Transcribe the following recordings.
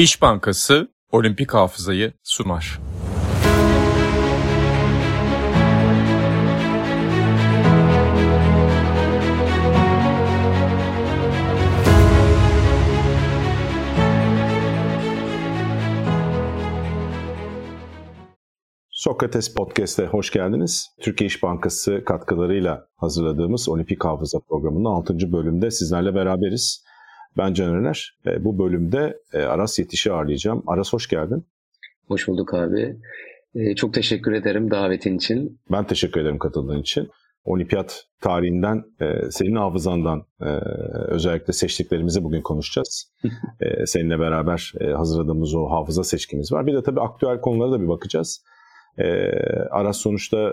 İş Bankası Olimpik Hafızayı sunar. Sokrates Podcast'e hoş geldiniz. Türkiye İş Bankası katkılarıyla hazırladığımız Olimpik Hafıza programının 6. bölümde sizlerle beraberiz. Ben Can Öner. E, bu bölümde e, Aras Yetiş'i ağırlayacağım. Aras hoş geldin. Hoş bulduk abi. E, çok teşekkür ederim davetin için. Ben teşekkür ederim katıldığın için. Olimpiyat tarihinden, senin hafızandan özellikle seçtiklerimizi bugün konuşacağız. seninle beraber hazırladığımız o hafıza seçkimiz var. Bir de tabii aktüel konulara da bir bakacağız. Aras sonuçta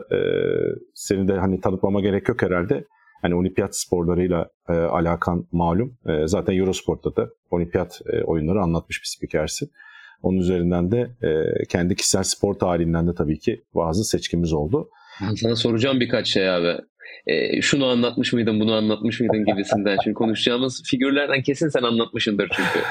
seni de hani tanıtmama gerek yok herhalde hani olimpiyat sporlarıyla e, alakan malum. E, zaten Eurosport'ta da olimpiyat e, oyunları anlatmış bir spikersin. Onun üzerinden de e, kendi kişisel spor tarihinden de tabii ki bazı seçkimiz oldu. Ben sana soracağım birkaç şey abi. E, şunu anlatmış mıydın, bunu anlatmış mıydın gibisinden. Çünkü konuşacağımız figürlerden kesin sen anlatmışındır çünkü.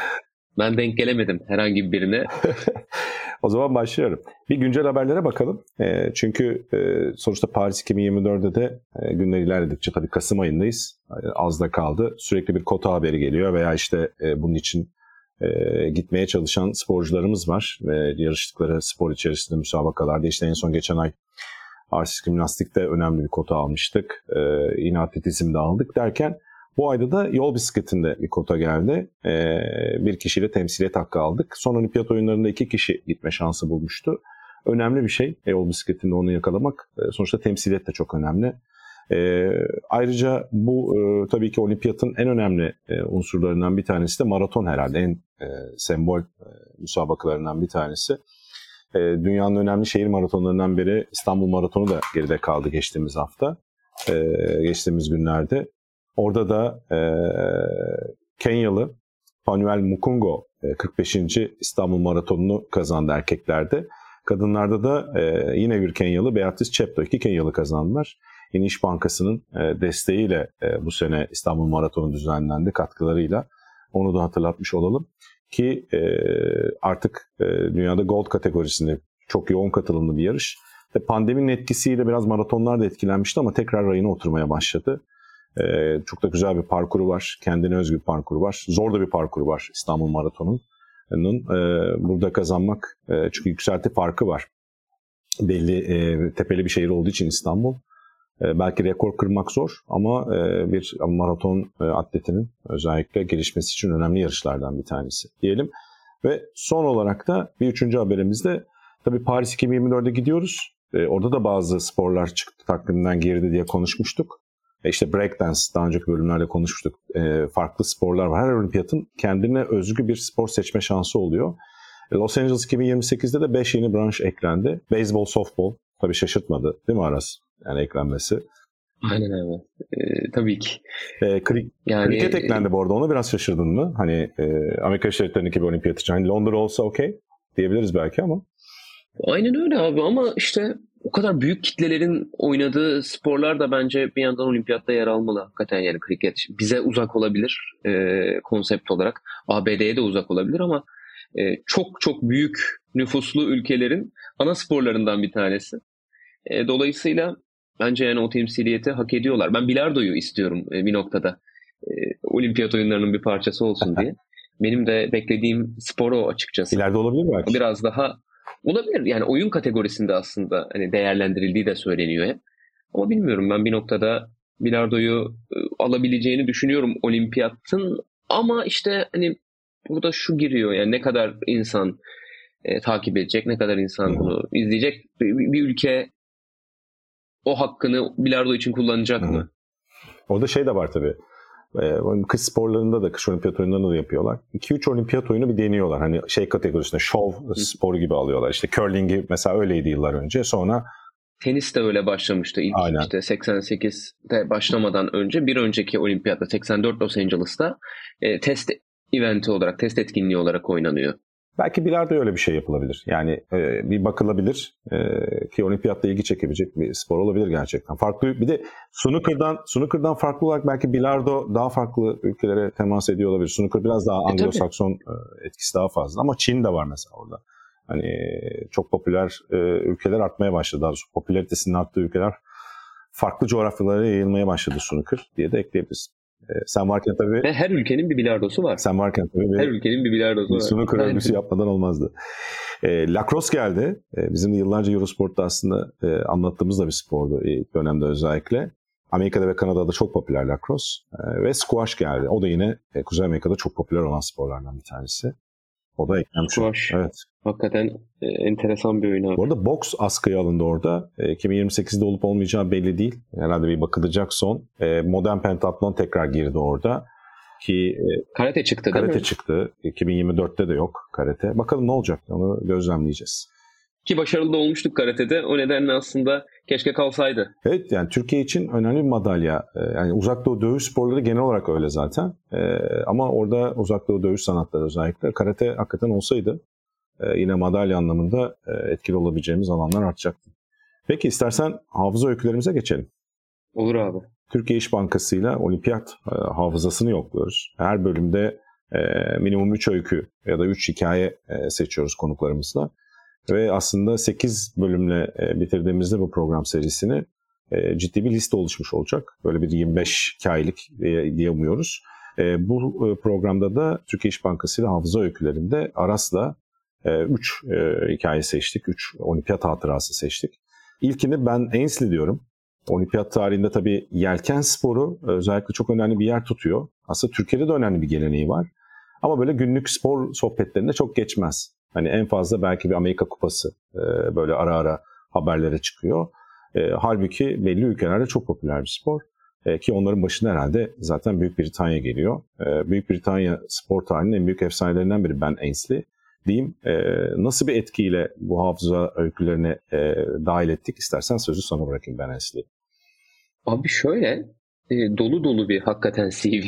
Ben denk gelemedim herhangi birine. o zaman başlıyorum. Bir güncel haberlere bakalım. E, çünkü e, sonuçta Paris 2024'de de e, günler ilerledikçe tabii Kasım ayındayız. E, az da kaldı. Sürekli bir kota haberi geliyor veya işte e, bunun için e, gitmeye çalışan sporcularımız var. Ve yarıştıkları spor içerisinde müsabakalarda işte en son geçen ay artistik gimnastikte önemli bir kota almıştık. E, yine atletizmde aldık derken bu ayda da yol bisikletinde bir kota geldi. Ee, bir kişiyle temsiliyet hakkı aldık. Son olimpiyat oyunlarında iki kişi gitme şansı bulmuştu. Önemli bir şey e, yol bisikletinde onu yakalamak. E, sonuçta temsiliyet de çok önemli. E, ayrıca bu e, tabii ki olimpiyatın en önemli e, unsurlarından bir tanesi de maraton herhalde. En e, sembol e, müsabakalarından bir tanesi. E, dünyanın önemli şehir maratonlarından biri İstanbul Maratonu da geride kaldı geçtiğimiz hafta. E, geçtiğimiz günlerde. Orada da e, Kenyalı Manuel Mukungo e, 45. İstanbul Maratonu'nu kazandı erkeklerde. Kadınlarda da e, yine bir Kenyalı Beatrice Chepto iki Kenyalı kazandılar. Yeni Bankası'nın e, desteğiyle e, bu sene İstanbul Maratonu düzenlendi katkılarıyla. Onu da hatırlatmış olalım ki e, artık e, dünyada gold kategorisinde çok yoğun katılımlı bir yarış. Ve pandeminin etkisiyle biraz maratonlar da etkilenmişti ama tekrar rayına oturmaya başladı. Ee, çok da güzel bir parkuru var. Kendine özgü bir parkuru var. Zor da bir parkuru var İstanbul Maratonu'nun. Ee, burada kazanmak e, çünkü yükselti farkı var. Belli e, tepeli bir şehir olduğu için İstanbul. E, belki rekor kırmak zor ama bir maraton atletinin özellikle gelişmesi için önemli yarışlardan bir tanesi diyelim. Ve son olarak da bir üçüncü haberimizde tabii Paris 2024'de gidiyoruz. Orada da bazı sporlar çıktı takvimden geride diye konuşmuştuk. E, işte breakdance daha önceki bölümlerde konuşmuştuk. E, farklı sporlar var. Her olimpiyatın kendine özgü bir spor seçme şansı oluyor. E, Los Angeles 2028'de de 5 yeni branş eklendi. Baseball, softball tabii şaşırtmadı değil mi Aras? Yani eklenmesi. Aynen öyle. Ee, tabii ki. E, kri- yani, kriket eklendi bu arada. Onu biraz şaşırdın mı? Hani e, Amerika Şehirlerindeki bir olimpiyat için. Hani Londra olsa okey diyebiliriz belki ama. Aynen öyle abi ama işte o kadar büyük kitlelerin oynadığı sporlar da bence bir yandan olimpiyatta yer almalı hakikaten yani kriket. Bize uzak olabilir e, konsept olarak. ABD'ye de uzak olabilir ama e, çok çok büyük nüfuslu ülkelerin ana sporlarından bir tanesi. E, dolayısıyla bence yani o temsiliyeti hak ediyorlar. Ben bilardoyu istiyorum e, bir noktada. E, olimpiyat oyunlarının bir parçası olsun diye. Benim de beklediğim spor o açıkçası. İleride olabilir belki. Biraz daha Olabilir. Yani oyun kategorisinde aslında hani değerlendirildiği de söyleniyor hep. Ama bilmiyorum ben bir noktada bilardoyu e, alabileceğini düşünüyorum olimpiyatın ama işte hani burada şu giriyor yani ne kadar insan e, takip edecek, ne kadar insan bunu izleyecek. Bir, bir ülke o hakkını bilardo için kullanacak mı? Orada şey de var tabii. E, kış sporlarında da, kış olimpiyat oyunlarında da yapıyorlar. 2-3 olimpiyat oyunu bir deniyorlar. Hani şey kategorisinde şov sporu gibi alıyorlar. İşte curling'i mesela öyleydi yıllar önce. Sonra Tenis de öyle başlamıştı. İlk Aynen. işte 88'de başlamadan önce bir önceki olimpiyatta 84 Los Angeles'ta e, test eventi olarak, test etkinliği olarak oynanıyor. Belki bilardo öyle bir şey yapılabilir. Yani e, bir bakılabilir e, ki olimpiyatta ilgi çekebilecek bir spor olabilir gerçekten. Farklı bir de snooker'dan snooker'dan farklı olarak belki bilardo daha farklı ülkelere temas ediyor olabilir. Snooker biraz daha Anglo-Sakson e, etkisi daha fazla ama Çin de var mesela orada. Hani çok popüler e, ülkeler artmaya başladı. Daha doğrusu popülaritesinin arttığı ülkeler farklı coğrafyalara yayılmaya başladı snooker diye de ekleyebiliriz. E, sen varken tabii... Ve her ülkenin bir bilardosu var. Sen varken tabii... Her ülkenin bir bilardosu var. Snooker örgüsü yapmadan olmazdı. E, lacrosse geldi. E, bizim de yıllarca Eurosport'ta aslında e, anlattığımız da bir spordu ilk dönemde özellikle. Amerika'da ve Kanada'da çok popüler lacrosse. E, ve squash geldi. O da yine e, Kuzey Amerika'da çok popüler olan sporlardan bir tanesi. O da eklenmiş. Squash. Evet. Hakikaten e, enteresan bir oyun abi. Bu arada boks askıya alındı orada. E, 2028'de olup olmayacağı belli değil. Herhalde bir bakılacak son. E, modern pentatlon tekrar girdi orada. Ki e, karate çıktı karate değil mi? çıktı. 2024'te de yok karate. Bakalım ne olacak onu gözlemleyeceğiz. Ki başarılı da olmuştuk karatede. O nedenle aslında keşke kalsaydı. Evet yani Türkiye için önemli bir madalya. Ee, yani uzak doğu dövüş sporları genel olarak öyle zaten. Ee, ama orada uzak doğu dövüş sanatları özellikle karate hakikaten olsaydı e, yine madalya anlamında e, etkili olabileceğimiz alanlar artacaktı. Peki istersen hafıza öykülerimize geçelim. Olur abi. Türkiye İş Bankası ile olimpiyat e, hafızasını yokluyoruz. Her bölümde minimum 3 öykü ya da 3 hikaye seçiyoruz konuklarımızla. Ve aslında 8 bölümle e, bitirdiğimizde bu program serisini e, ciddi bir liste oluşmuş olacak. Böyle bir 25 hikayelik diye. E, bu programda da Türkiye İş Bankası ile hafıza öykülerinde Aras'la 3 hikaye seçtik. 3 olimpiyat hatırası seçtik. İlkini ben Ainsley diyorum. Olimpiyat tarihinde tabii yelken sporu özellikle çok önemli bir yer tutuyor. Aslında Türkiye'de de önemli bir geleneği var. Ama böyle günlük spor sohbetlerinde çok geçmez. Hani en fazla belki bir Amerika Kupası e, böyle ara ara haberlere çıkıyor. E, halbuki belli ülkelerde çok popüler bir spor. E, ki onların başında herhalde zaten Büyük Britanya geliyor. Büyük Britanya spor tarihinin en büyük efsanelerinden biri Ben Ainsley diyeyim. Nasıl bir etkiyle bu hafıza öykülerine dahil ettik? İstersen sözü sana bırakayım Ben Ainsley. Abi şöyle dolu dolu bir hakikaten CV.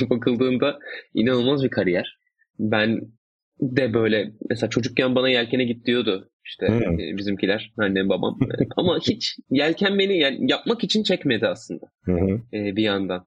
Bakıldığında inanılmaz bir kariyer. Ben de böyle mesela çocukken bana yelkene git diyordu işte hmm. bizimkiler annem babam ama hiç yelken beni yani yapmak için çekmedi aslında hmm. ee, bir yandan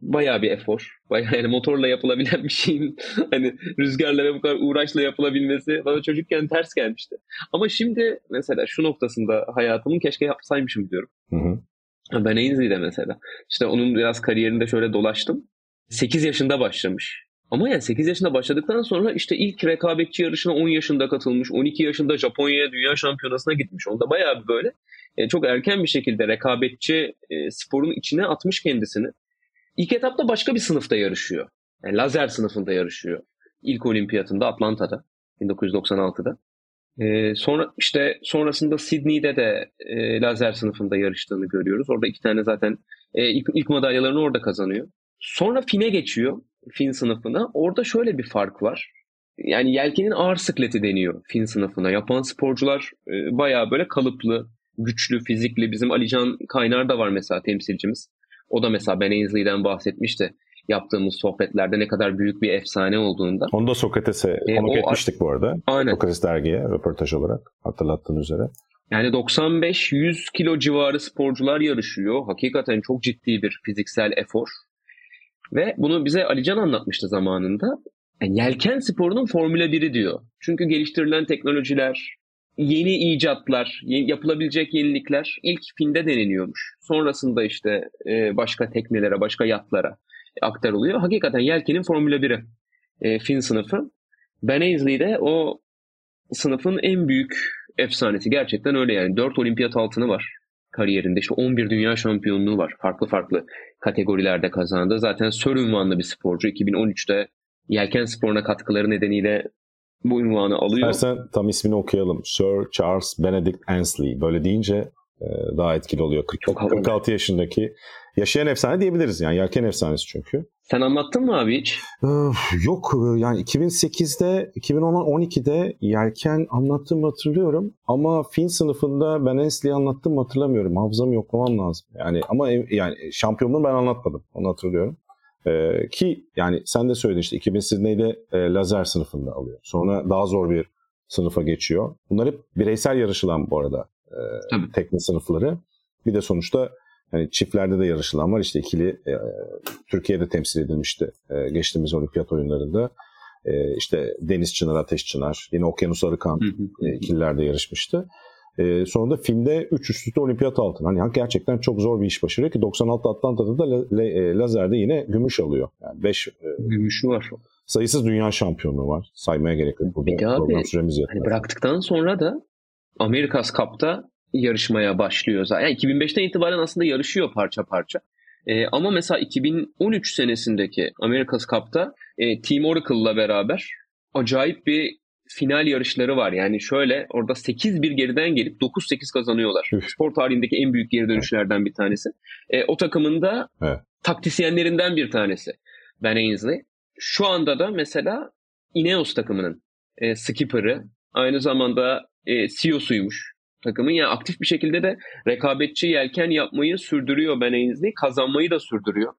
bayağı bir efor bayağı yani motorla yapılabilen bir şeyin hani rüzgarlara bu kadar uğraşla yapılabilmesi bana çocukken ters gelmişti ama şimdi mesela şu noktasında hayatımın keşke yapsaymışım diyorum hmm. ben Ainsley'de mesela işte onun biraz kariyerinde şöyle dolaştım 8 yaşında başlamış ama yani 8 yaşında başladıktan sonra işte ilk rekabetçi yarışına 10 yaşında katılmış. 12 yaşında Japonya'ya dünya şampiyonasına gitmiş. Onda bayağı bir böyle e, çok erken bir şekilde rekabetçi e, sporun içine atmış kendisini. İlk etapta başka bir sınıfta yarışıyor. Yani lazer sınıfında yarışıyor. İlk olimpiyatında Atlanta'da 1996'da. E, sonra işte sonrasında Sydney'de de e, lazer sınıfında yarıştığını görüyoruz. Orada iki tane zaten e, ilk, ilk madalyalarını orada kazanıyor. Sonra Fin'e geçiyor. Fin sınıfına. Orada şöyle bir fark var. Yani yelkenin ağır sıkleti deniyor Fin sınıfına. Yapan sporcular e, bayağı böyle kalıplı, güçlü, fizikli. Bizim Alican Kaynar da var mesela temsilcimiz. O da mesela Ben Ainsley'den bahsetmişti yaptığımız sohbetlerde ne kadar büyük bir efsane olduğunda. Onu da Sokrates'e e, konuk etmiştik bu arada. Aynen. Sokrates dergiye röportaj olarak hatırlattığın üzere. Yani 95-100 kilo civarı sporcular yarışıyor. Hakikaten çok ciddi bir fiziksel efor. Ve bunu bize Alican anlatmıştı zamanında. Yani yelken sporunun Formula 1'i diyor. Çünkü geliştirilen teknolojiler, yeni icatlar, yapılabilecek yenilikler ilk filmde deneniyormuş. Sonrasında işte e, başka teknelere, başka yatlara aktarılıyor. Hakikaten yelkenin Formula 1'i e, fin sınıfı. Ben Ainsley de o sınıfın en büyük efsanesi. Gerçekten öyle yani. 4 olimpiyat altını var kariyerinde. İşte 11 dünya şampiyonluğu var. Farklı farklı kategorilerde kazandı. Zaten Sir ünvanlı bir sporcu. 2013'te yelken sporuna katkıları nedeniyle bu ünvanı alıyor. İstersen tam ismini okuyalım. Sir Charles Benedict Ansley. Böyle deyince e, daha etkili oluyor. 40, Çok 46 yaşındaki yaşayan efsane diyebiliriz yani yelken efsanesi çünkü. Sen anlattın mı abi hiç? Yok yani 2008'de 2012'de yelken anlattığımı hatırlıyorum ama fin sınıfında ben Ensley'i anlattım hatırlamıyorum. Hafızamı yoklamam lazım. Yani ama yani şampiyonluğu ben anlatmadım. Onu hatırlıyorum. E, ki yani sen de söyledin işte 2000 Sydney'de e, lazer sınıfında alıyor. Sonra daha zor bir sınıfa geçiyor. Bunlar hep bireysel yarışılan bu arada e, tekne sınıfları. Bir de sonuçta hani çiftlerde de yarışılan var. İşte ikili e, Türkiye'de temsil edilmişti e, geçtiğimiz olimpiyat oyunlarında. E, işte Deniz Çınar, Ateş Çınar, yine Okyanus Arıkan e, ikililerde yarışmıştı. E, sonra da filmde 3 üst üste olimpiyat altın. Hani gerçekten çok zor bir iş başarıyor ki 96 Atlanta'da da la, la, e, lazerde yine gümüş alıyor. Yani 5 e, gümüşü var. Sayısız dünya şampiyonluğu var. Saymaya gerek yok. Burada bir de abi hani bıraktıktan sonra da Amerikas Cup'ta yarışmaya başlıyor zaten. Yani 2005'ten itibaren aslında yarışıyor parça parça. E, ama mesela 2013 senesindeki America's Cup'ta e, Team Oracle'la beraber acayip bir final yarışları var. Yani şöyle orada 8-1 geriden gelip 9-8 kazanıyorlar. Spor tarihindeki en büyük geri dönüşlerden bir tanesi. E, o takımın da evet. taktisyenlerinden bir tanesi Ben Ainsley. Şu anda da mesela Ineos takımının e, skipper'ı aynı zamanda e, CEO'suymuş takımın. Yani aktif bir şekilde de rekabetçi yelken yapmayı sürdürüyor Ben Ainsley. Kazanmayı da sürdürüyor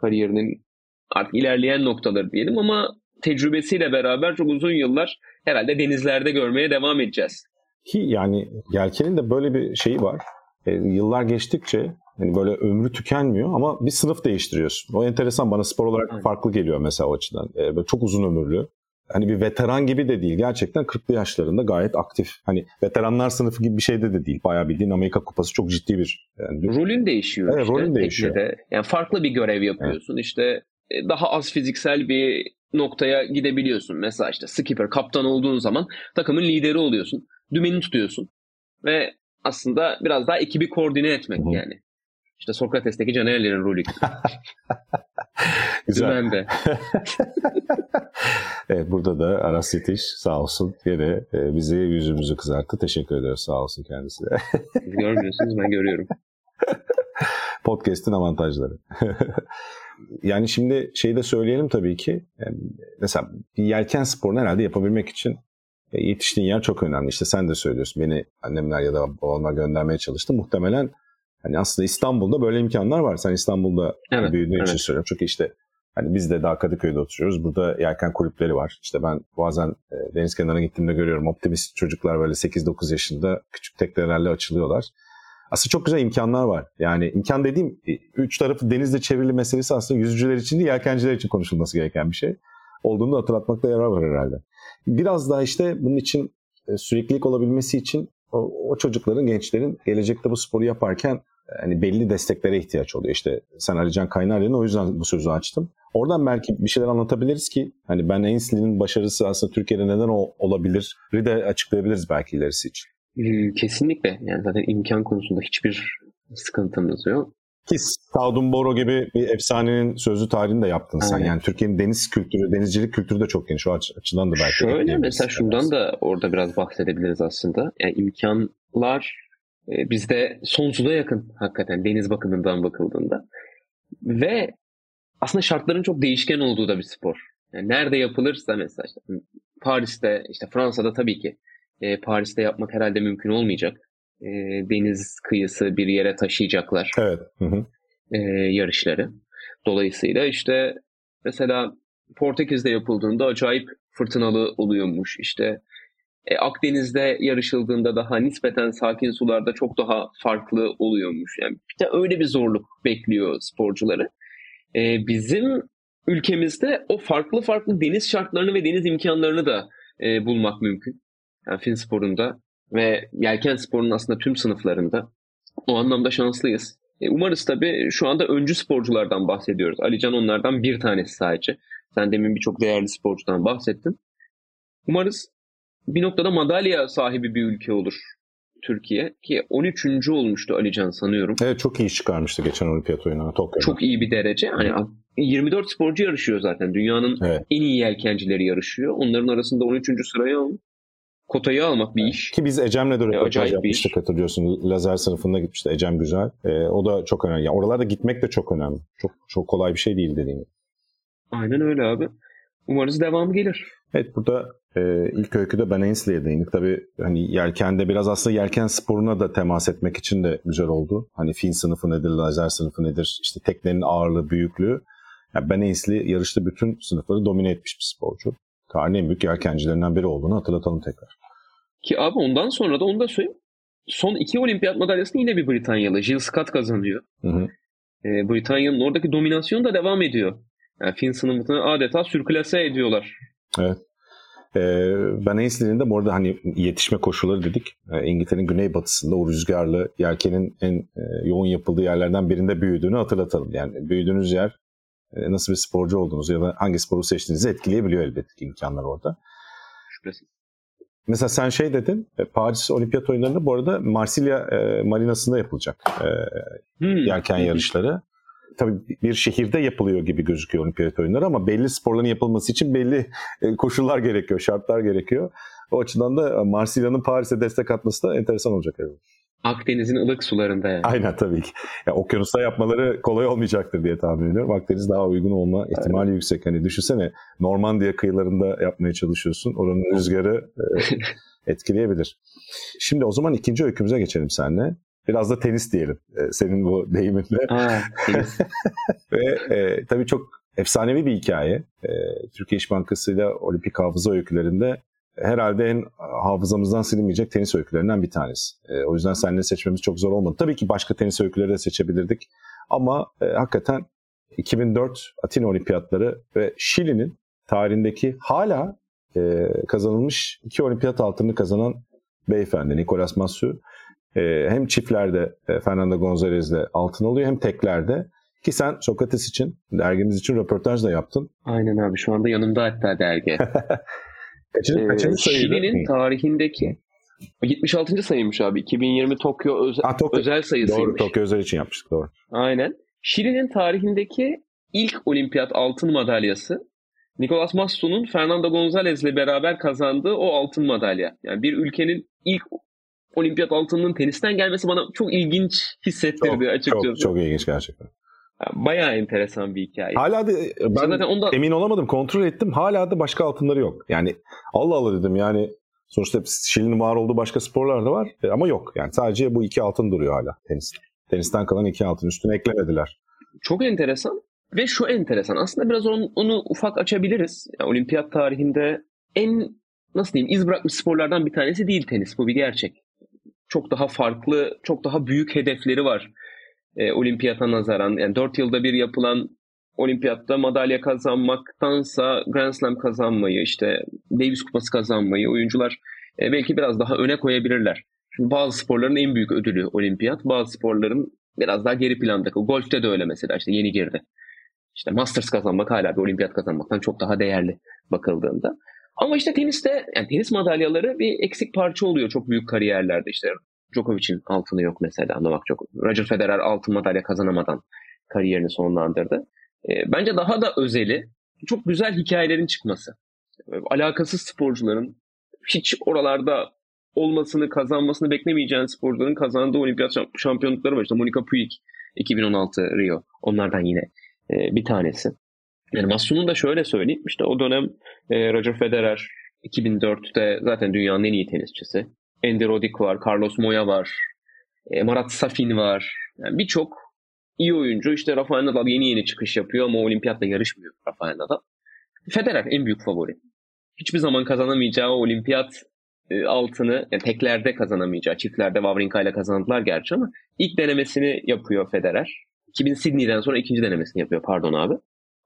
kariyerinin artık ilerleyen noktaları diyelim ama tecrübesiyle beraber çok uzun yıllar herhalde denizlerde görmeye devam edeceğiz. Ki yani yelkenin de böyle bir şeyi var. E, yıllar geçtikçe hani böyle ömrü tükenmiyor ama bir sınıf değiştiriyorsun. O enteresan bana spor olarak farklı geliyor mesela o açıdan. E, böyle çok uzun ömürlü hani bir veteran gibi de değil. Gerçekten 40'lı yaşlarında gayet aktif. Hani veteranlar sınıfı gibi bir şeyde de değil. Bayağı bildiğin Amerika Kupası çok ciddi bir. Yani rolün değişiyor evet, işte. Rolün değişiyor. Teknede. Yani farklı bir görev yapıyorsun. Evet. İşte e, daha az fiziksel bir noktaya gidebiliyorsun. Mesela işte skipper, kaptan olduğun zaman takımın lideri oluyorsun. Dümeni tutuyorsun. Ve aslında biraz daha ekibi koordine etmek Hı-hı. yani. İşte Sokrates'teki Canerlerin rolü. Güzel. Dümende. evet burada da Aras Yetiş sağ olsun yine e, bizi yüzümüzü kızarttı. Teşekkür ediyoruz sağ olsun kendisine. Görmüyorsunuz ben görüyorum. Podcast'in avantajları. yani şimdi şeyi de söyleyelim tabii ki. Yani mesela bir yelken sporunu herhalde yapabilmek için e, yetiştiğin yer çok önemli. İşte sen de söylüyorsun. Beni annemler ya da babamlar göndermeye çalıştı. Muhtemelen hani aslında İstanbul'da böyle imkanlar var. Sen İstanbul'da evet, büyüdüğün evet. için söylüyorum. Çünkü işte Hani biz de daha Kadıköy'de oturuyoruz. Burada yelken kulüpleri var. İşte ben bazen e, deniz kenarına gittiğimde görüyorum. Optimist çocuklar böyle 8-9 yaşında küçük teknelerle açılıyorlar. Aslında çok güzel imkanlar var. Yani imkan dediğim e, üç tarafı denizle çevrili meselesi aslında yüzücüler için değil yelkenciler için konuşulması gereken bir şey. Olduğunu hatırlatmakta yarar var herhalde. Biraz daha işte bunun için e, süreklilik olabilmesi için o, o çocukların, gençlerin gelecekte bu sporu yaparken hani belli desteklere ihtiyaç oluyor. İşte sen Alican Kaynarlı'nın o yüzden bu sözü açtım. Oradan belki bir şeyler anlatabiliriz ki hani Ben Ainsley'nin başarısı aslında Türkiye'de neden o, olabilir de açıklayabiliriz belki ilerisi için. Kesinlikle. Yani zaten imkan konusunda hiçbir sıkıntımız yok. Ki Saudun Boro gibi bir efsanenin sözlü tarihini de yaptın sen. Aynen. Yani Türkiye'nin deniz kültürü, denizcilik kültürü de çok geniş. O açıdan da belki. Şöyle mesela şundan da orada biraz bahsedebiliriz aslında. Yani imkanlar e, bizde sonsuza yakın hakikaten deniz bakımından bakıldığında. Ve aslında şartların çok değişken olduğu da bir spor. Yani nerede yapılırsa mesela işte Paris'te, işte Fransa'da tabii ki e, Paris'te yapmak herhalde mümkün olmayacak. E, deniz kıyısı bir yere taşıyacaklar. Evet. Hı hı. E, yarışları. Dolayısıyla işte mesela Portekiz'de yapıldığında acayip fırtınalı oluyormuş. İşte e, Akdeniz'de yarışıldığında daha nispeten sakin sularda çok daha farklı oluyormuş. Yani bir de öyle bir zorluk bekliyor sporcuları. E, bizim ülkemizde o farklı farklı deniz şartlarını ve deniz imkanlarını da e, bulmak mümkün. Yani fin sporunda ve yelken sporunun aslında tüm sınıflarında. O anlamda şanslıyız. E, umarız tabii şu anda öncü sporculardan bahsediyoruz. Alican onlardan bir tanesi sadece. Sen demin birçok değerli sporcudan bahsettin. Umarız bir noktada madalya sahibi bir ülke olur Türkiye ki 13. olmuştu Alican sanıyorum. Evet çok iyi çıkarmıştı geçen olimpiyat oyununa Tokyo'da. Çok iyi bir derece. Hani 24 sporcu yarışıyor zaten. Dünyanın evet. en iyi yelkencileri yarışıyor. Onların arasında 13. sırayı almak kotayı almak bir iş. Ki biz Ecem'le de röportaj yapmıştık hatırlıyorsun. Lazer sınıfında gitmişti Ecem Güzel. E, o da çok önemli. Yani oralarda gitmek de çok önemli. Çok çok kolay bir şey değil dediğim. Aynen öyle abi. Umarız devamı gelir. Evet burada e, ilk öyküde Ben Ainsley'e değindik. Tabii hani yelkende biraz aslında yelken sporuna da temas etmek için de güzel oldu. Hani fin sınıfı nedir, lazer sınıfı nedir, işte teknenin ağırlığı, büyüklüğü. Yani ben Ainsley yarışta bütün sınıfları domine etmiş bir sporcu. Tarihin en büyük yelkencilerinden biri olduğunu hatırlatalım tekrar. Ki abi ondan sonra da onu da söyleyeyim. Son iki olimpiyat madalyasını yine bir Britanyalı. Jill Scott kazanıyor. Hı hı. E, Britanya'nın oradaki dominasyonu da devam ediyor. Yani Finn sınıfını adeta sürklase ediyorlar. Evet. Ee, ben Ainsley'nin de bu arada hani yetişme koşulları dedik. Ee, İngiltere'nin güneybatısında o rüzgarlı yelkenin en e, yoğun yapıldığı yerlerden birinde büyüdüğünü hatırlatalım. Yani büyüdüğünüz yer e, nasıl bir sporcu olduğunuz ya da hangi sporu seçtiğinizi etkileyebiliyor elbette ki imkanlar orada. Şüphesiz. Mesela sen şey dedin, e, Paris Olimpiyat oyunlarında bu arada Marsilya e, marinasında yapılacak e, hmm. yelken yarışları. Tabii bir şehirde yapılıyor gibi gözüküyor olimpiyat oyunları ama belli sporların yapılması için belli e, koşullar gerekiyor, şartlar gerekiyor. O açıdan da Marsilya'nın Paris'e destek atması da enteresan olacak. Evet. Akdeniz'in ılık sularında yani. Aynen tabii ki. Ya, okyanusta yapmaları kolay olmayacaktır diye tahmin ediyorum. Akdeniz daha uygun olma ihtimali evet. yüksek. Hani düşünsene Normandiya kıyılarında yapmaya çalışıyorsun. Oranın rüzgarı e, etkileyebilir. Şimdi o zaman ikinci öykümüze geçelim seninle. Biraz da tenis diyelim. E, senin bu deyiminle. Tenis. Ve e, tabii çok efsanevi bir hikaye. E, Türkiye İş Bankası ile Olimpik Hafıza öykülerinde herhalde en hafızamızdan silinmeyecek tenis öykülerinden bir tanesi. E, o yüzden seninle seçmemiz çok zor olmadı. Tabii ki başka tenis öyküleri de seçebilirdik. Ama e, hakikaten 2004 Atina Olimpiyatları ve Şili'nin tarihindeki hala e, kazanılmış iki olimpiyat altını kazanan beyefendi Nicolas Massu. E, hem çiftlerde e, Fernando Gonzalez'le altın oluyor hem teklerde. Ki sen Sokrates için, dergimiz için röportaj da yaptın. Aynen abi şu anda yanımda hatta dergi. Kaçıncı, kaçıncı ee, sayıydı? Şili'nin tarihindeki 76. sayıymış abi. 2020 Tokyo özel, ha, Tokyo, özel sayısıymış. Doğru Tokyo özel için yapmıştık doğru. Aynen. Şili'nin tarihindeki ilk olimpiyat altın madalyası Nicolas Masso'nun Fernando Gonzalez ile beraber kazandığı o altın madalya. Yani bir ülkenin ilk olimpiyat altınının tenisten gelmesi bana çok ilginç hissettirdi çok, açıkçası. Çok, çok ilginç gerçekten. Bayağı enteresan bir hikaye. Hala da e, ben zaten onda... emin olamadım kontrol ettim. Hala da başka altınları yok. Yani Allah Allah dedim yani sonuçta Şili'nin var olduğu başka sporlar da var e, ama yok. Yani sadece bu iki altın duruyor hala tenis. Tenisten kalan iki altın üstüne eklemediler. Çok enteresan ve şu enteresan aslında biraz onu, onu ufak açabiliriz. Yani olimpiyat tarihinde en nasıl diyeyim iz bırakmış sporlardan bir tanesi değil tenis bu bir gerçek. Çok daha farklı, çok daha büyük hedefleri var e, olimpiyata nazaran. Yani 4 yılda bir yapılan olimpiyatta madalya kazanmaktansa Grand Slam kazanmayı, işte Davis Kupası kazanmayı oyuncular e, belki biraz daha öne koyabilirler. Şimdi bazı sporların en büyük ödülü olimpiyat, bazı sporların biraz daha geri planda. Golf'te de öyle mesela işte yeni girdi. İşte Masters kazanmak hala bir olimpiyat kazanmaktan çok daha değerli bakıldığında. Ama işte teniste yani tenis madalyaları bir eksik parça oluyor çok büyük kariyerlerde işte Djokovic'in altını yok mesela Novak Djokovic. Roger Federer altın madalya kazanamadan kariyerini sonlandırdı. E, bence daha da özeli çok güzel hikayelerin çıkması. E, alakasız sporcuların hiç oralarda olmasını, kazanmasını beklemeyeceğin sporcuların kazandığı olimpiyat şampiyonlukları var. İşte Monica Puig 2016 Rio. Onlardan yine e, bir tanesi. Yani Masum'un da şöyle söyleyeyim. İşte o dönem e, Roger Federer 2004'te zaten dünyanın en iyi tenisçisi. Andy Roddick var, Carlos Moya var, e, Marat Safin var. Yani birçok iyi oyuncu. İşte Rafael Nadal yeni yeni çıkış yapıyor ama olimpiyatta yarışmıyor Rafael Nadal. Federer en büyük favori. Hiçbir zaman kazanamayacağı olimpiyat e, altını yani teklerde kazanamayacağı, çiftlerde Wawrinka ile kazandılar gerçi ama ilk denemesini yapıyor Federer. 2000 Sydney'den sonra ikinci denemesini yapıyor pardon abi.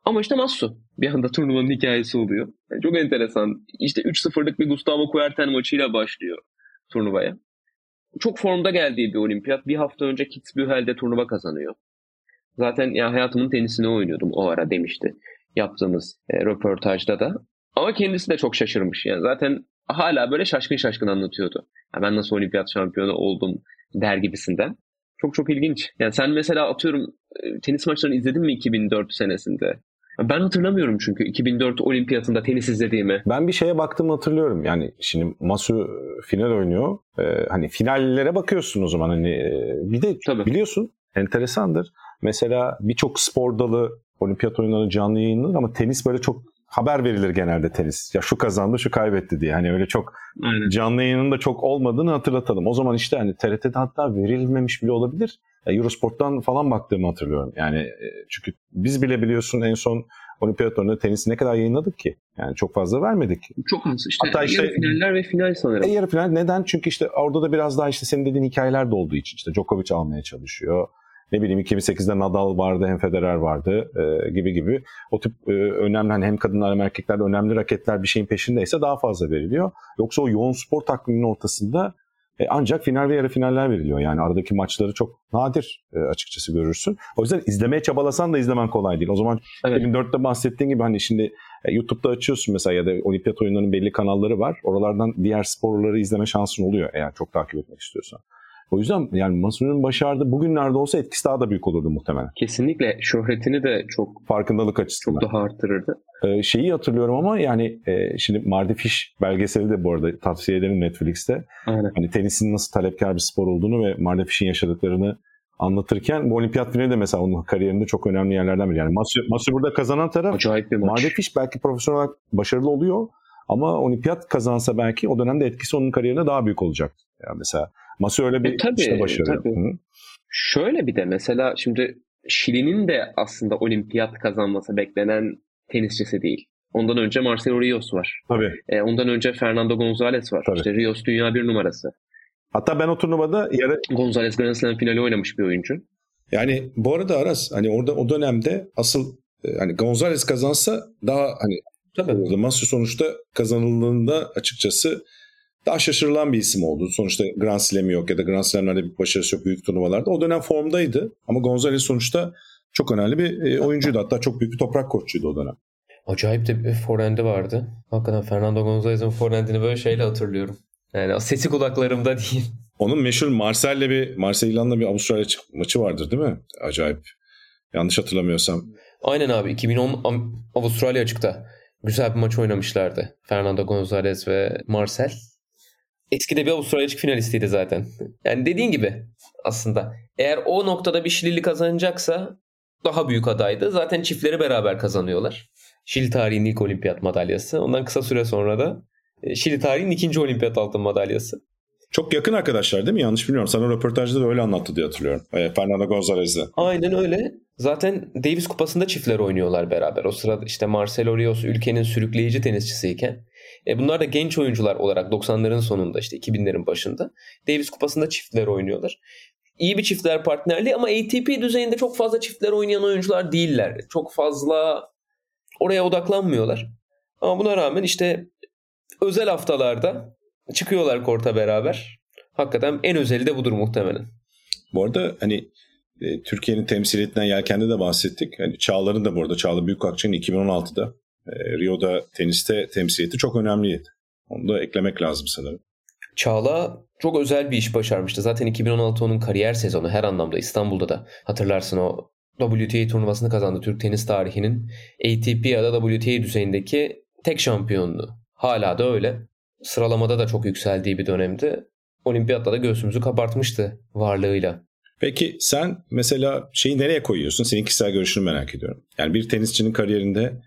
Ama işte Massu bir anda turnuvanın hikayesi oluyor. Yani çok enteresan. İşte 3-0'lık bir Gustavo Kuerten maçıyla başlıyor turnuvaya. Çok formda geldiği bir olimpiyat. Bir hafta önce Kitzbühel'de turnuva kazanıyor. Zaten ya hayatımın tenisini oynuyordum o ara demişti yaptığımız e, röportajda da. Ama kendisi de çok şaşırmış. Yani zaten hala böyle şaşkın şaşkın anlatıyordu. Ya ben nasıl olimpiyat şampiyonu oldum der gibisinden. Çok çok ilginç. Yani sen mesela atıyorum e, tenis maçlarını izledin mi 2004 senesinde? Ben hatırlamıyorum çünkü 2004 olimpiyatında tenis izlediğimi. Ben bir şeye baktım hatırlıyorum. Yani şimdi Masu final oynuyor. Ee, hani finallere bakıyorsun o zaman. Hani e, bir de Tabii. biliyorsun enteresandır. Mesela birçok spor dalı olimpiyat oyunları canlı yayınlanır ama tenis böyle çok haber verilir genelde tenis. Ya şu kazandı, şu kaybetti diye. Hani öyle çok Aynen. canlı yayının da çok olmadığını hatırlatalım. O zaman işte hani TRT'de hatta verilmemiş bile olabilir. Ya Eurosport'tan falan baktığımı hatırlıyorum. Yani e, çünkü biz bile biliyorsun en son olimpiyat oyununda tenisi ne kadar yayınladık ki? Yani çok fazla vermedik. Çok az işte. Hatta işte yarı finaller ve final sanırım. E, yarı final neden? Çünkü işte orada da biraz daha işte senin dediğin hikayeler de olduğu için. işte Djokovic almaya çalışıyor ne bileyim 2008'de Nadal vardı hem Federer vardı e, gibi gibi. O tip e, önemli hani hem kadınlar hem erkekler önemli raketler bir şeyin peşindeyse daha fazla veriliyor. Yoksa o yoğun spor takviminin ortasında e, ancak final ve yarı finaller veriliyor. Yani aradaki maçları çok nadir e, açıkçası görürsün. O yüzden izlemeye çabalasan da izlemen kolay değil. O zaman evet. 2004'te bahsettiğin gibi hani şimdi e, YouTube'da açıyorsun mesela ya da olimpiyat oyunlarının belli kanalları var. Oralardan diğer sporları izleme şansın oluyor eğer çok takip etmek istiyorsan. O yüzden yani Masu'nun başardığı bugünlerde olsa etkisi daha da büyük olurdu muhtemelen. Kesinlikle şöhretini de çok farkındalık açısından. Çok daha arttırırdı. Ee, şeyi hatırlıyorum ama yani e, şimdi Mardi Fish belgeseli de bu arada tavsiye ederim Netflix'te. Aynen. Hani tenisin nasıl talepkar bir spor olduğunu ve Mardi Fish'in yaşadıklarını anlatırken bu olimpiyat finali de mesela onun kariyerinde çok önemli yerlerden biri. Yani Masu, Masu burada kazanan taraf Acayip bir maç. Mardi Fish belki profesyonel olarak başarılı oluyor ama olimpiyat kazansa belki o dönemde etkisi onun kariyerine daha büyük olacak. Yani mesela Masu öyle bir e, tabii, işte başarıyor. Tabii. Şöyle bir de mesela şimdi Şili'nin de aslında olimpiyat kazanması beklenen tenisçisi değil. Ondan önce Marcelo Rios var. Tabii. E, ondan önce Fernando Gonzalez var. Tabii. İşte Rios dünya bir numarası. Hatta ben o turnuvada yarı... Gonzalez Grand Slam finali oynamış bir oyuncu. Yani bu arada Aras hani orada o dönemde asıl e, hani Gonzalez kazansa daha hani Tabii. Masu sonuçta kazanıldığında açıkçası daha şaşırılan bir isim oldu. Sonuçta Grand Slam yok ya da Grand Slam'lerde bir başarısı yok büyük turnuvalarda. O dönem formdaydı ama Gonzalez sonuçta çok önemli bir e, oyuncuydu. Hatta çok büyük bir toprak koççuydu o dönem. Acayip de bir forendi vardı. Hakikaten Fernando Gonzalez'in forendini böyle şeyle hatırlıyorum. Yani sesi kulaklarımda değil. Onun meşhur Marcel'le bir Marcel İlan'la bir Avustralya maçı vardır değil mi? Acayip. Yanlış hatırlamıyorsam. Aynen abi 2010 Avustralya açıkta. Güzel bir maç oynamışlardı. Fernando Gonzalez ve Marcel. Eskide bir Avustralya açık finalistiydi zaten. Yani dediğin gibi aslında. Eğer o noktada bir Şilili kazanacaksa daha büyük adaydı. Zaten çiftleri beraber kazanıyorlar. Şili tarihinin ilk olimpiyat madalyası. Ondan kısa süre sonra da e, Şili tarihinin ikinci olimpiyat altın madalyası. Çok yakın arkadaşlar değil mi? Yanlış bilmiyorum. Sana röportajda da öyle anlattı diye hatırlıyorum. E, Fernando Gonzalez'le. Aynen öyle. Zaten Davis Kupası'nda çiftler oynuyorlar beraber. O sırada işte Marcelo Rios ülkenin sürükleyici tenisçisiyken. E bunlar da genç oyuncular olarak 90'ların sonunda işte 2000'lerin başında. Davis Kupası'nda çiftler oynuyorlar. İyi bir çiftler partnerliği ama ATP düzeyinde çok fazla çiftler oynayan oyuncular değiller. Çok fazla oraya odaklanmıyorlar. Ama buna rağmen işte özel haftalarda çıkıyorlar korta beraber. Hakikaten en özeli de budur muhtemelen. Bu arada hani e, Türkiye'nin temsiliyetinden yelkende de bahsettik. Yani Çağlar'ın da bu arada Çağla Büyükakçı'nın 2016'da e, Rio'da teniste temsiliyeti çok önemliydi. Onu da eklemek lazım sanırım. Çağla çok özel bir iş başarmıştı. Zaten 2016 onun kariyer sezonu her anlamda İstanbul'da da hatırlarsın o WTA turnuvasını kazandı Türk tenis tarihinin ATP ya da WTA düzeyindeki tek şampiyonluğu. Hala da öyle. Sıralamada da çok yükseldiği bir dönemde. Olimpiyatta da göğsümüzü kabartmıştı varlığıyla. Peki sen mesela şeyi nereye koyuyorsun? Senin kişisel görüşünü merak ediyorum. Yani bir tenisçinin kariyerinde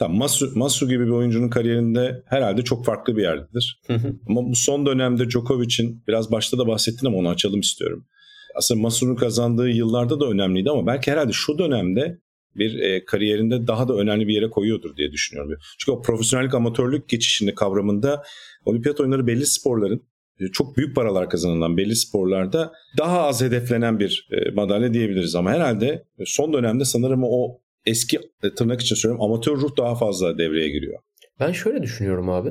Tamam, Masu, Masu gibi bir oyuncunun kariyerinde herhalde çok farklı bir yerdedir. ama bu son dönemde Djokovic'in biraz başta da bahsettin ama onu açalım istiyorum. Aslında Masu'nun kazandığı yıllarda da önemliydi ama belki herhalde şu dönemde bir e, kariyerinde daha da önemli bir yere koyuyordur diye düşünüyorum. Çünkü o profesyonellik amatörlük geçişinde kavramında olimpiyat oyunları belli sporların e, çok büyük paralar kazanılan belli sporlarda daha az hedeflenen bir e, madalya diyebiliriz ama herhalde son dönemde sanırım o eski e, tırnak için söylüyorum amatör ruh daha fazla devreye giriyor. Ben şöyle düşünüyorum abi.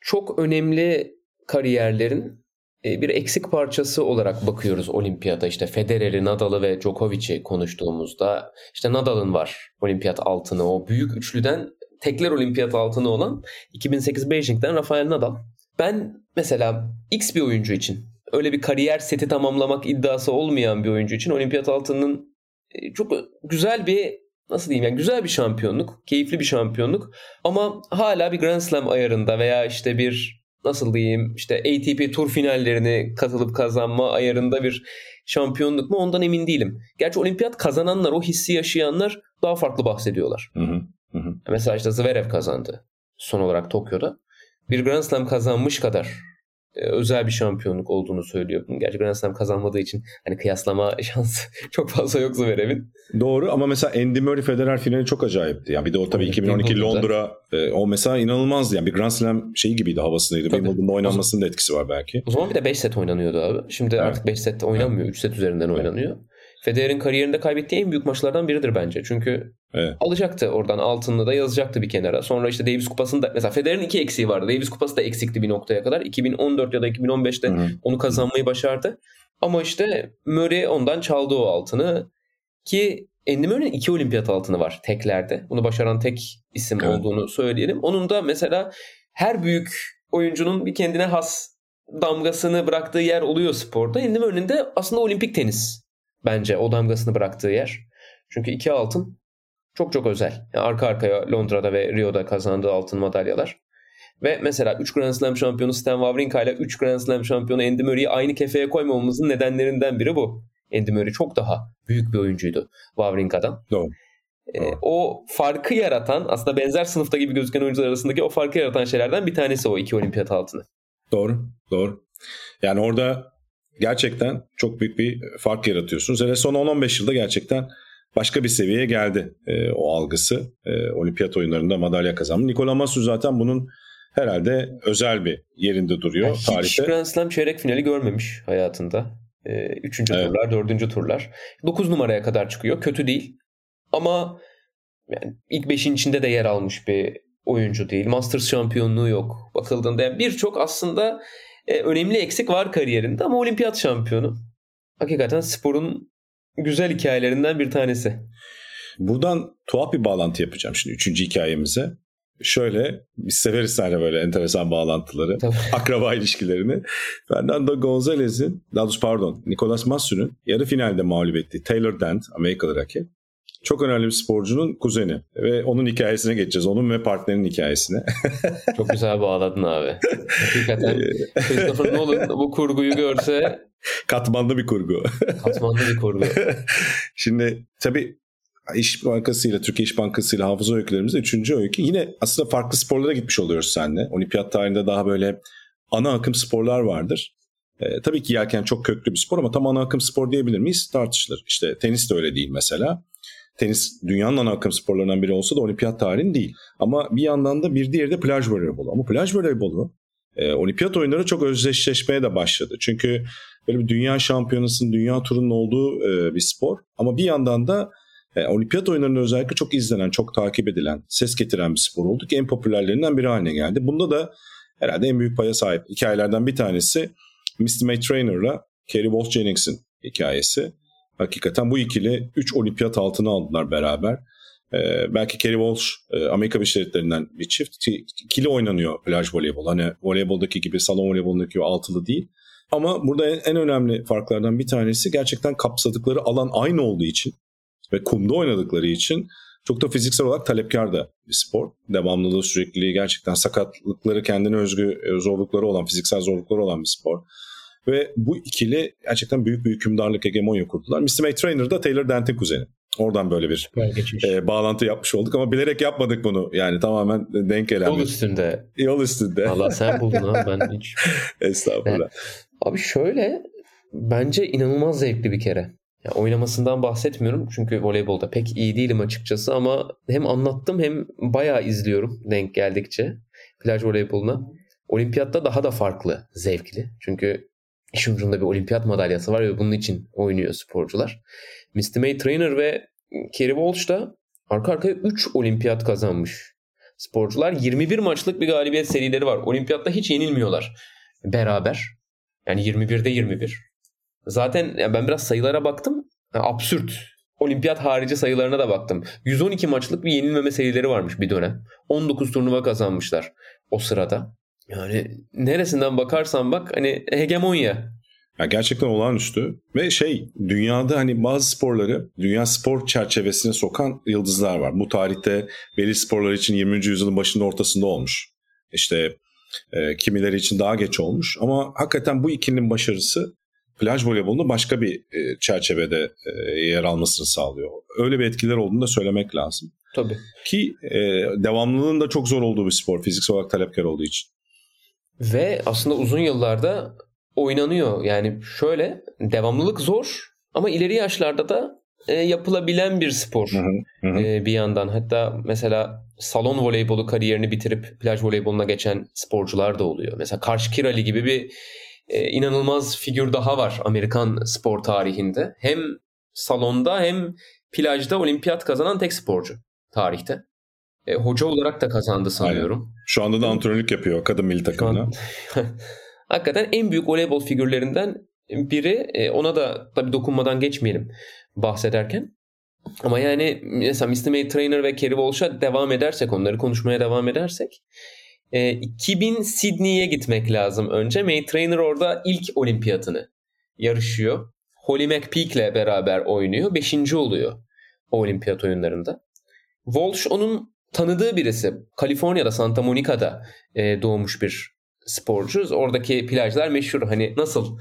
Çok önemli kariyerlerin e, bir eksik parçası olarak bakıyoruz olimpiyata. İşte Federer'i, Nadal'ı ve Djokovic'i konuştuğumuzda işte Nadal'ın var olimpiyat altını. O büyük üçlüden tekler olimpiyat altını olan 2008 Beijing'den Rafael Nadal. Ben mesela X bir oyuncu için öyle bir kariyer seti tamamlamak iddiası olmayan bir oyuncu için olimpiyat altının e, çok güzel bir nasıl diyeyim yani güzel bir şampiyonluk, keyifli bir şampiyonluk ama hala bir Grand Slam ayarında veya işte bir nasıl diyeyim işte ATP tur finallerini katılıp kazanma ayarında bir şampiyonluk mu ondan emin değilim. Gerçi olimpiyat kazananlar, o hissi yaşayanlar daha farklı bahsediyorlar. Hı hı. Hı. Mesela işte Zverev kazandı son olarak Tokyo'da. Bir Grand Slam kazanmış kadar özel bir şampiyonluk olduğunu söylüyor. Gerçi Grand Slam kazanmadığı için hani kıyaslama şansı çok fazla yok Zverev'in. Doğru ama mesela Andy Murray Federer finali çok acayipti. Yani bir de o tabii 2012 Londra e, o mesela inanılmazdı. Yani bir Grand Slam şeyi gibiydi havasındaydı. Wimbledon'da oynanmasının da etkisi var belki. O zaman bir de 5 set oynanıyordu abi. Şimdi evet. artık 5 set oynanmıyor. 3 set üzerinden evet. oynanıyor. Federer'in kariyerinde kaybettiği en büyük maçlardan biridir bence. Çünkü evet. alacaktı oradan altınını da yazacaktı bir kenara. Sonra işte Davis Kupası'nda mesela Federer'in iki eksiği vardı. Davis Kupası da eksikti bir noktaya kadar. 2014 ya da 2015'te Hı-hı. onu kazanmayı başardı. Ama işte Murray ondan çaldı o altını ki Andy Murray'nin iki olimpiyat altını var teklerde. Bunu başaran tek isim evet. olduğunu söyleyelim. Onun da mesela her büyük oyuncunun bir kendine has damgasını bıraktığı yer oluyor sporda. Andy Murray'nin de aslında olimpik tenis bence o damgasını bıraktığı yer. Çünkü iki altın çok çok özel. Yani arka arkaya Londra'da ve Rio'da kazandığı altın madalyalar. Ve mesela 3 Grand Slam şampiyonu Stan Wawrinka ile 3 Grand Slam şampiyonu Andy Murray'i aynı kefeye koymamamızın nedenlerinden biri bu. Andy Murray çok daha büyük bir oyuncuydu Wawrinka'dan. Doğru. Ee, o farkı yaratan aslında benzer sınıfta gibi gözüken oyuncular arasındaki o farkı yaratan şeylerden bir tanesi o iki olimpiyat altını. Doğru, doğru. Yani orada gerçekten çok büyük bir fark yaratıyorsunuz. Hele son 10-15 yılda gerçekten başka bir seviyeye geldi e, o algısı. E, olimpiyat oyunlarında madalya kazandı. Nikola Masu zaten bunun herhalde özel bir yerinde duruyor yani tarihte. Hiç Grand Slam çeyrek finali görmemiş hayatında. E, üçüncü evet. turlar, dördüncü turlar. Dokuz numaraya kadar çıkıyor. Kötü değil. Ama yani ilk beşin içinde de yer almış bir oyuncu değil. Masters şampiyonluğu yok. Bakıldığında yani birçok aslında e, önemli eksik var kariyerinde ama olimpiyat şampiyonu. Hakikaten sporun güzel hikayelerinden bir tanesi. Buradan tuhaf bir bağlantı yapacağım şimdi üçüncü hikayemize. Şöyle biz severiz hani böyle enteresan bağlantıları, Tabii. akraba ilişkilerini. Fernando Gonzalez'in, daha doğrusu pardon, Nicolas Massu'nun yarı finalde mağlup ettiği Taylor Dent, Amerikalı rakip çok önemli bir sporcunun kuzeni. Ve onun hikayesine geçeceğiz. Onun ve partnerinin hikayesine. çok güzel bağladın abi. Hakikaten Christopher Nolan bu kurguyu görse... Katmanlı bir kurgu. Katmanlı bir kurgu. Şimdi tabii İş Bankası ile Türkiye İş Bankası ile hafıza öykülerimizde üçüncü öykü. Yine aslında farklı sporlara gitmiş oluyoruz seninle. Olimpiyat tarihinde daha böyle ana akım sporlar vardır. E, tabii ki yelken çok köklü bir spor ama tam ana akım spor diyebilir miyiz? Tartışılır. İşte tenis de öyle değil mesela tenis dünyanın ana akım sporlarından biri olsa da olimpiyat tarihinin değil. Ama bir yandan da bir diğeri de plaj voleybolu. Ama plaj voleybolu e, olimpiyat oyunları çok özdeşleşmeye de başladı. Çünkü böyle bir dünya şampiyonasının, dünya turunun olduğu e, bir spor. Ama bir yandan da e, olimpiyat oyunlarında özellikle çok izlenen, çok takip edilen, ses getiren bir spor oldu ki en popülerlerinden biri haline geldi. Bunda da herhalde en büyük paya sahip hikayelerden bir tanesi Misty May Trainer'la Kerry Walsh Jennings'in hikayesi. Hakikaten bu ikili 3 olimpiyat altını aldılar beraber. Ee, belki Kerry Walsh e, Amerika Birleşik Devletleri'nden bir çift. İkili oynanıyor plaj voleybol. Hani voleyboldaki gibi salon voleybolundaki o altılı değil. Ama burada en, en önemli farklardan bir tanesi gerçekten kapsadıkları alan aynı olduğu için ve kumda oynadıkları için çok da fiziksel olarak talepkar da bir spor. Devamlılığı, sürekliliği, gerçekten sakatlıkları, kendine özgü e, zorlukları olan, fiziksel zorlukları olan bir spor. Ve bu ikili gerçekten büyük bir hükümdarlık hegemonya kurdular. Mr. McTrainer da Taylor Dent'in kuzeni. Oradan böyle bir e, bağlantı yapmış olduk ama bilerek yapmadık bunu. Yani tamamen denk gelen. Yol üstünde. Yol üstünde. Valla sen buldun ha ben hiç. Estağfurullah. Yani, abi şöyle bence inanılmaz zevkli bir kere. Yani oynamasından bahsetmiyorum çünkü voleybolda pek iyi değilim açıkçası ama hem anlattım hem bayağı izliyorum denk geldikçe plaj voleyboluna. Olimpiyatta daha da farklı, zevkli. Çünkü İşin ucunda bir olimpiyat madalyası var ve bunun için oynuyor sporcular. Misty May Trainer ve Kerry Walsh da arka arkaya 3 olimpiyat kazanmış. Sporcular 21 maçlık bir galibiyet serileri var. Olimpiyatta hiç yenilmiyorlar beraber. Yani 21'de 21. Zaten ben biraz sayılara baktım. Absürt. Olimpiyat harici sayılarına da baktım. 112 maçlık bir yenilmeme serileri varmış bir dönem. 19 turnuva kazanmışlar o sırada. Yani neresinden bakarsan bak hani hegemonya. Ya gerçekten olağanüstü ve şey dünyada hani bazı sporları dünya spor çerçevesine sokan yıldızlar var. Bu tarihte belli sporlar için 20. yüzyılın başında ortasında olmuş. İşte e, kimileri için daha geç olmuş ama hakikaten bu ikilinin başarısı plaj voleybolunda başka bir e, çerçevede e, yer almasını sağlıyor. Öyle bir etkiler olduğunu da söylemek lazım. Tabii. Ki e, devamlılığın da çok zor olduğu bir spor fiziksel olarak talepkar olduğu için. Ve aslında uzun yıllarda oynanıyor. Yani şöyle devamlılık zor ama ileri yaşlarda da e, yapılabilen bir spor Hı hı, hı. E, bir yandan. Hatta mesela salon voleybolu kariyerini bitirip plaj voleyboluna geçen sporcular da oluyor. Mesela Karş Kirali gibi bir e, inanılmaz figür daha var Amerikan spor tarihinde. Hem salonda hem plajda olimpiyat kazanan tek sporcu tarihte. E, hoca olarak da kazandı sanıyorum. Şu anda da antrenörlük yapıyor kadın milli takımına. an- Hakikaten en büyük voleybol figürlerinden biri. E, ona da tabii dokunmadan geçmeyelim bahsederken. Ama yani mesela Mr. May Trainer ve Kerry Walsh'a devam edersek, onları konuşmaya devam edersek. e, 2000 Sydney'e gitmek lazım önce. May Trainer orada ilk olimpiyatını yarışıyor. Holly McPeak'le beraber oynuyor. Beşinci oluyor o olimpiyat oyunlarında. Walsh onun tanıdığı birisi. Kaliforniya'da Santa Monica'da e, doğmuş bir sporcu. Oradaki plajlar meşhur. Hani nasıl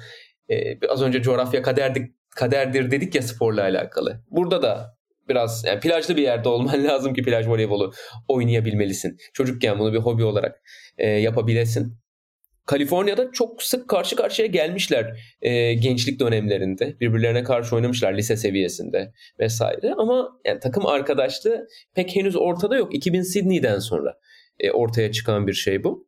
e, az önce coğrafya kaderdir, kaderdir dedik ya sporla alakalı. Burada da biraz yani plajlı bir yerde olman lazım ki plaj voleybolu oynayabilmelisin. Çocukken bunu bir hobi olarak e, yapabilesin. Kaliforniya'da çok sık karşı karşıya gelmişler e, gençlik dönemlerinde. Birbirlerine karşı oynamışlar lise seviyesinde vesaire. Ama yani takım arkadaşlığı pek henüz ortada yok. 2000 Sydney'den sonra e, ortaya çıkan bir şey bu.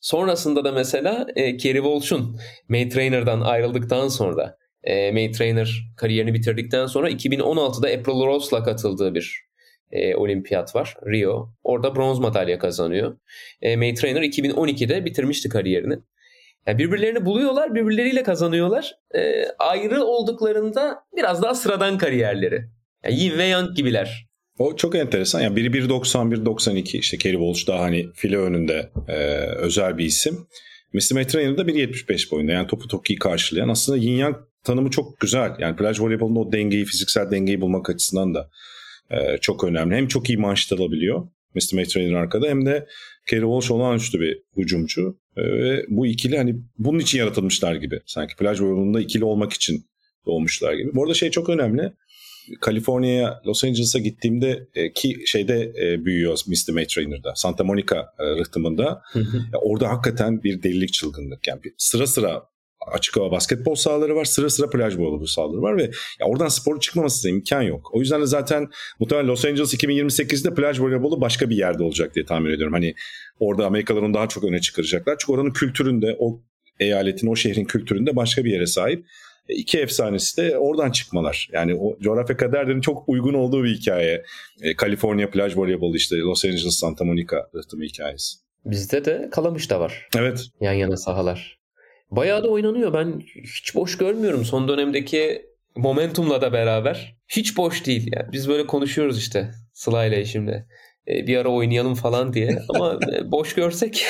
Sonrasında da mesela e, Kerry Walsh'un May Trainer'dan ayrıldıktan sonra e, May Trainer kariyerini bitirdikten sonra 2016'da April Rose'la katıldığı bir e, olimpiyat var. Rio. Orada bronz madalya kazanıyor. E, May Trainer 2012'de bitirmişti kariyerini. Yani birbirlerini buluyorlar, birbirleriyle kazanıyorlar. E, ayrı olduklarında biraz daha sıradan kariyerleri. Yani Yin ve Yang gibiler. O çok enteresan. Yani biri 1.90, 1.92 işte Kerry Walsh daha hani file önünde e, özel bir isim. Mr. Maitreya da 1.75 boyunda. Yani topu çok iyi karşılayan. Aslında yin yang tanımı çok güzel. Yani plaj voleybolunda o dengeyi, fiziksel dengeyi bulmak açısından da e, çok önemli. Hem çok iyi manşet alabiliyor Mr. Maitreya arkada hem de Kerry Walsh olağanüstü bir hücumcu. E, ve bu ikili hani bunun için yaratılmışlar gibi. Sanki plaj voleybolunda ikili olmak için doğmuşlar gibi. Bu arada şey çok önemli. Kaliforniya'ya, Los Angeles'a gittiğimde e, ki şeyde e, büyüyor Mr. May Trainer'da. Santa Monica e, rıhtımında. Ya orada hakikaten bir delilik çılgınlık. Yani bir sıra sıra açık hava basketbol sahaları var. Sıra sıra plaj voleybol sahaları var ve ya oradan spor çıkmaması da imkan yok. O yüzden de zaten muhtemelen Los Angeles 2028'de plaj voleybolu başka bir yerde olacak diye tahmin ediyorum. Hani orada Amerikalılar onu daha çok öne çıkaracaklar. Çünkü oranın kültüründe, o eyaletin, o şehrin kültüründe başka bir yere sahip. E, iki efsanesi de oradan çıkmalar. Yani o coğrafya kaderlerinin çok uygun olduğu bir hikaye. E, Kaliforniya plaj voleybolu işte Los Angeles Santa Monica rıhtımı hikayesi. Bizde de Kalamış da var. Evet. Yan yana sahalar. Bayağı da oynanıyor. Ben hiç boş görmüyorum son dönemdeki momentumla da beraber. Hiç boş değil. Yani biz böyle konuşuyoruz işte Sıla ile şimdi. E, bir ara oynayalım falan diye. Ama e, boş görsek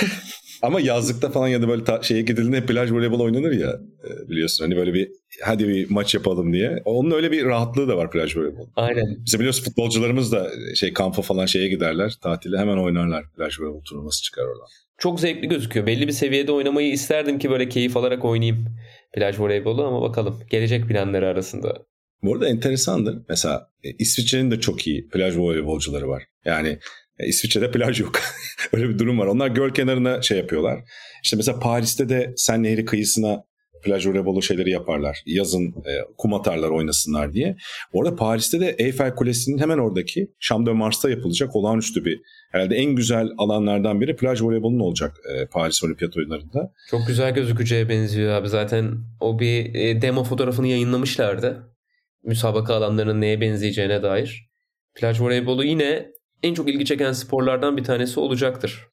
Ama yazlıkta falan ya da böyle ta- şeye gidildiğinde plaj voleybol oynanır ya e, biliyorsun hani böyle bir hadi bir maç yapalım diye. Onun öyle bir rahatlığı da var plaj voleybol. aynen. Bize biliyorsun futbolcularımız da şey kampa falan şeye giderler. Tatile hemen oynarlar. Plaj voleybol turnuvası çıkar oradan. Çok zevkli gözüküyor. Belli bir seviyede oynamayı isterdim ki böyle keyif alarak oynayayım plaj voleybolu ama bakalım gelecek planları arasında. Bu arada enteresandır. Mesela e, İsviçre'nin de çok iyi plaj voleybolcuları var. Yani e, İsviçre'de plaj yok. Öyle bir durum var. Onlar göl kenarına şey yapıyorlar. İşte mesela Paris'te de Sen Nehri kıyısına plaj voleybolu şeyleri yaparlar. Yazın e, kum atarlar oynasınlar diye. Orada Paris'te de Eiffel Kulesi'nin hemen oradaki Champ de Mars'ta yapılacak olağanüstü bir herhalde en güzel alanlardan biri plaj voleybolunun olacak e, Paris Olimpiyat oyunlarında. Çok güzel gözükeceğe benziyor abi. Zaten o bir e, demo fotoğrafını yayınlamışlardı. Müsabaka alanlarının neye benzeyeceğine dair. Plaj voleybolu yine en çok ilgi çeken sporlardan bir tanesi olacaktır.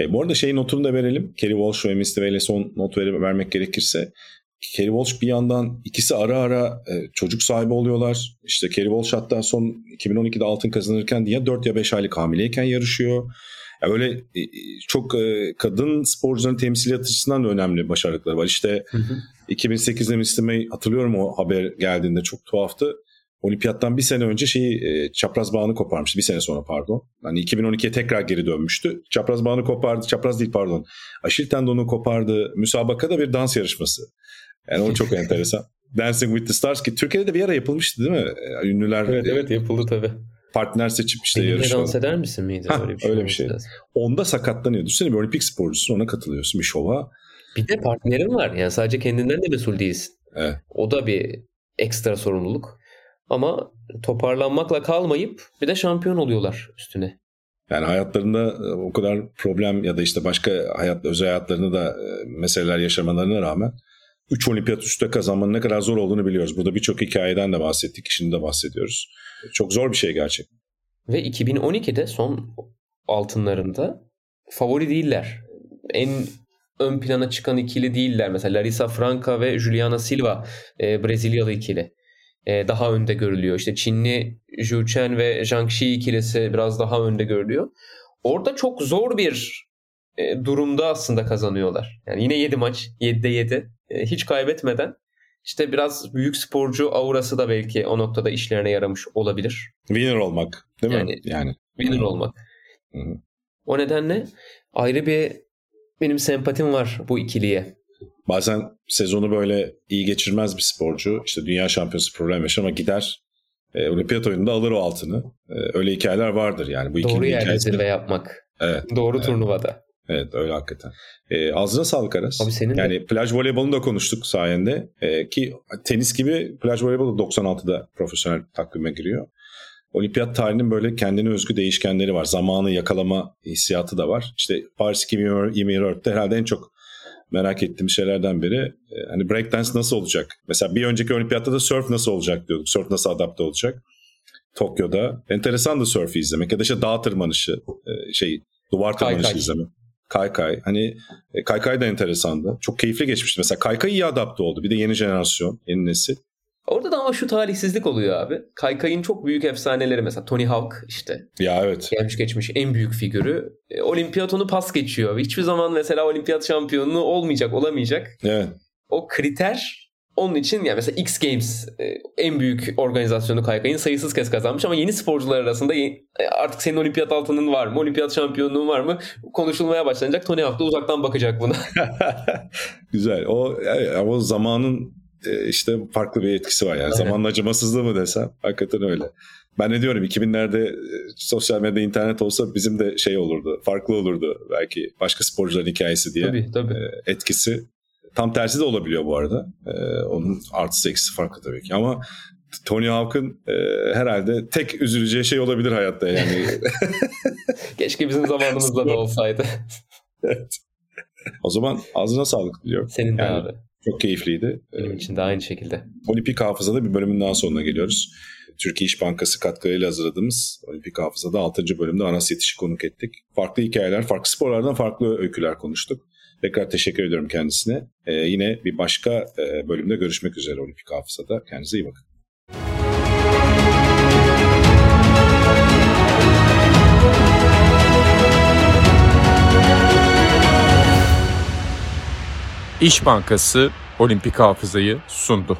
E, bu arada şey notunu da verelim. Kerry Walsh ve Mr. Way'le son not verip vermek gerekirse. Kerry Walsh bir yandan ikisi ara ara e, çocuk sahibi oluyorlar. İşte Kerry Walsh hatta son 2012'de altın kazanırken ya 4 ya 5 aylık hamileyken yarışıyor. Ya öyle e, çok e, kadın sporcuların temsiliyet açısından da önemli başarılıkları var. İşte 2008'de Mr. May hatırlıyorum o haber geldiğinde çok tuhaftı. Olimpiyattan bir sene önce şeyi e, çapraz bağını koparmıştı. Bir sene sonra pardon. Hani 2012'ye tekrar geri dönmüştü. Çapraz bağını kopardı. Çapraz değil pardon. Aşil tendonu kopardı. Müsabakada bir dans yarışması. Yani o çok enteresan. Dancing with the Stars ki Türkiye'de de bir ara yapılmıştı değil mi? E, Ünlüler Evet evet yapıldı tabii. partner seçip işte Benimle dans eder misin miydi? Ha, öyle bir şey. öyle bir şey. lazım. Onda sakatlanıyor. Düşünsene bir olimpik sporcusun ona katılıyorsun bir şova. Bir de partnerin var. Yani sadece kendinden de mesul değilsin. Evet. O da bir ekstra sorumluluk. Ama toparlanmakla kalmayıp bir de şampiyon oluyorlar üstüne. Yani hayatlarında e, o kadar problem ya da işte başka hayat özel hayatlarında da e, meseleler yaşamalarına rağmen 3 olimpiyat üstte kazanmanın ne kadar zor olduğunu biliyoruz. Burada birçok hikayeden de bahsettik, şimdi de bahsediyoruz. Çok zor bir şey gerçekten. Ve 2012'de son altınlarında favori değiller. En ön plana çıkan ikili değiller. Mesela Larissa Franca ve Juliana Silva e, Brezilyalı ikili. E, daha önde görülüyor. İşte Çinli Zhu Chen ve Zhang Shi ikilisi biraz daha önde görülüyor. Orada çok zor bir e, durumda aslında kazanıyorlar. Yani yine 7 maç, 7'de 7. E, hiç kaybetmeden işte biraz büyük sporcu aurası da belki o noktada işlerine yaramış olabilir. Winner olmak değil mi? Yani-. Winner olmak. Hı hı. O nedenle ayrı bir benim sempatim var bu ikiliye. Bazen sezonu böyle iyi geçirmez bir sporcu. işte dünya şampiyonası problem yaşar ama gider e, olimpiyat oyununda alır o altını. E, öyle hikayeler vardır yani. Bu Doğru yerde hikayesi. zirve yapmak. Evet. Doğru Evet. turnuvada. Evet öyle hakikaten. E, ağzına sağlık Aras. Abi senin de. Yani plaj voleybolunu da konuştuk sayende. E, ki tenis gibi plaj voleybolu da 96'da profesyonel takvime giriyor. Olimpiyat tarihinin böyle kendine özgü değişkenleri var. Zamanı yakalama hissiyatı da var. İşte Paris 2024'te herhalde en çok merak ettiğim şeylerden biri e, hani breakdance nasıl olacak? Mesela bir önceki olimpiyatta da surf nasıl olacak diyorduk. Surf nasıl adapte olacak? Tokyo'da. Enteresan da surf izlemek ya da işte dağ tırmanışı, e, şey duvar tırmanışı Kaykay. izlemek. Kaykay. Hani e, Kaykay da enteresandı. Çok keyifli geçmişti. Mesela Kaykay iyi adapte oldu. Bir de yeni jenerasyon, yeni nesil. Orada da ama şu talihsizlik oluyor abi. Kaykay'ın çok büyük efsaneleri mesela Tony Hawk işte Ya evet. gelmiş geçmiş en büyük figürü. E, olimpiyat onu pas geçiyor. Hiçbir zaman mesela olimpiyat şampiyonu olmayacak, olamayacak. Evet. O kriter onun için yani mesela X Games e, en büyük organizasyonu Kaykay'ın sayısız kez kazanmış ama yeni sporcular arasında e, artık senin olimpiyat altının var mı, olimpiyat şampiyonluğun var mı konuşulmaya başlanacak. Tony Hawk da uzaktan bakacak buna. Güzel. O o zamanın e, işte farklı bir etkisi var yani. Aynen. Zamanın acımasızlığı mı desem? Hakikaten öyle. Ben ne diyorum 2000'lerde e, sosyal medyada internet olsa bizim de şey olurdu. Farklı olurdu belki başka sporcuların hikayesi diye. tabii tabii. E, etkisi. Tam tersi de olabiliyor bu arada. E, onun artısı eksisi farklı tabii ki. Ama Tony Hawk'ın e, herhalde tek üzüleceği şey olabilir hayatta yani. Keşke bizim zamanımızda da olsaydı. o zaman ağzına sağlık diliyorum. Senin de Yani- abi. Çok keyifliydi. Benim için de aynı şekilde. Olimpik Hafıza'da bir bölümün daha sonuna geliyoruz. Türkiye İş Bankası katkılarıyla hazırladığımız Olimpik Hafıza'da 6. bölümde Anas Yetiş'i konuk ettik. Farklı hikayeler, farklı sporlardan farklı öyküler konuştuk. Tekrar teşekkür ediyorum kendisine. Ee, yine bir başka e, bölümde görüşmek üzere Olimpik Hafıza'da. Kendinize iyi bakın. İş Bankası Olimpik Hafızayı sundu.